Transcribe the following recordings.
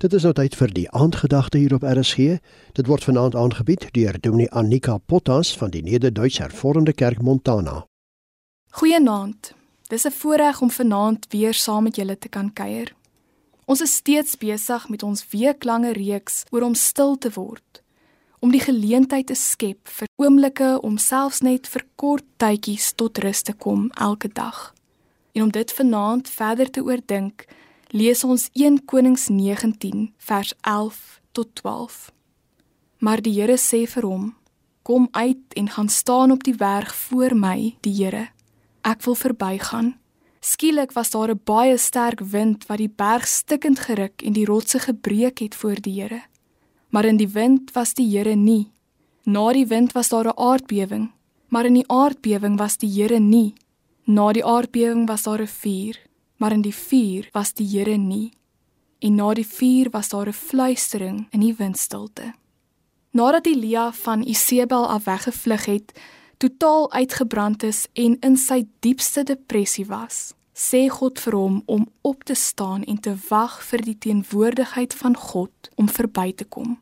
Dit is nou tyd vir die aandgedagte hier op RSG. Dit word vanaand aangebied deur Dominee Annika Potas van die Nederduits Hervormde Kerk Montana. Goeienaand. Dis 'n voorreg om vanaand weer saam met julle te kan kuier. Ons is steeds besig met ons weeklange reeks oor om stil te word, om die geleentheid te skep vir oomblikke om selfs net vir kort tydjies tot rus te kom elke dag. En om dit vanaand verder te oordink, lees ons 1 Konings 19 vers 11 tot 12. Maar die Here sê vir hom: Kom uit en gaan staan op die berg voor my, die Here. Ek wil verbygaan. Skielik was daar 'n baie sterk wind wat die berg stikkend geruk en die rotse gebreek het voor die Here. Maar in die wind was die Here nie. Na die wind was daar 'n aardbewing, maar in die aardbewing was die Here nie. Na die aardbewing was daar 'n vuur, maar in die vuur was die Here nie. En na die vuur was daar 'n fluistering in die windstilte. Nadat Elia van Isebel af weggevlug het, totaal uitgebrand is en in sy diepste depressie was, sê God vir hom om op te staan en te wag vir die teenwoordigheid van God om verby te kom.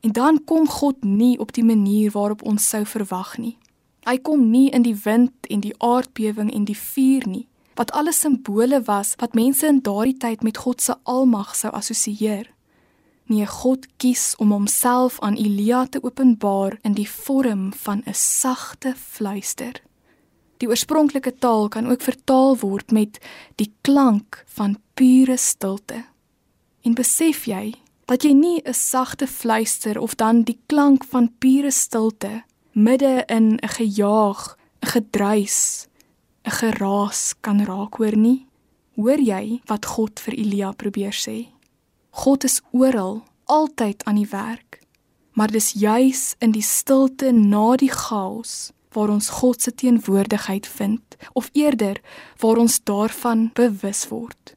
En dan kom God nie op die manier waarop ons sou verwag nie. Hy kom nie in die wind en die aardbewing en die vuur nie, wat alles simbole was wat mense in daardie tyd met God se almag sou assosieer. Nee, God kies om homself aan Elia te openbaar in die vorm van 'n sagte fluister. Die oorspronklike taal kan ook vertaal word met die klank van pure stilte. En besef jy dat jy nie 'n sagte fluister of dan die klank van pure stilte midde in 'n gejaag, 'n gedruis, 'n geraas kan raak hoor nie. Hoor jy wat God vir Elia probeer sê? God is oral, altyd aan die werk. Maar dis juis in die stilte na die chaos waar ons God se teenwoordigheid vind, of eerder waar ons daarvan bewus word.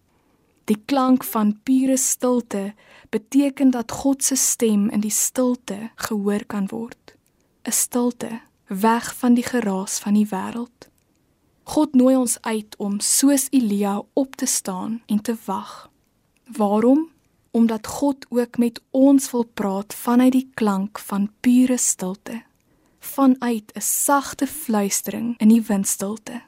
Die klank van pure stilte beteken dat God se stem in die stilte gehoor kan word. 'n Stilte weg van die geraas van die wêreld. God nooi ons uit om soos Elia op te staan en te wag. Waarom? Omdat God ook met ons wil praat vanuit die klank van pure stilte, vanuit 'n sagte fluistering in die windstilte.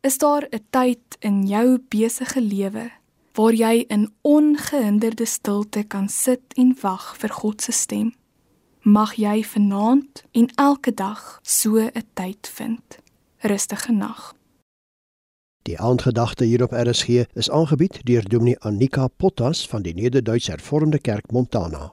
Is daar 'n tyd in jou besige lewe waar jy in ongehinderde stilte kan sit en wag vir God se stem? Mag jy vanaand en elke dag so 'n tyd vind. Rustige nag. Die aandgedagte hier op RSG is aangebied deur Dominee Annika Potas van die Nederduits Hervormde Kerk Montana.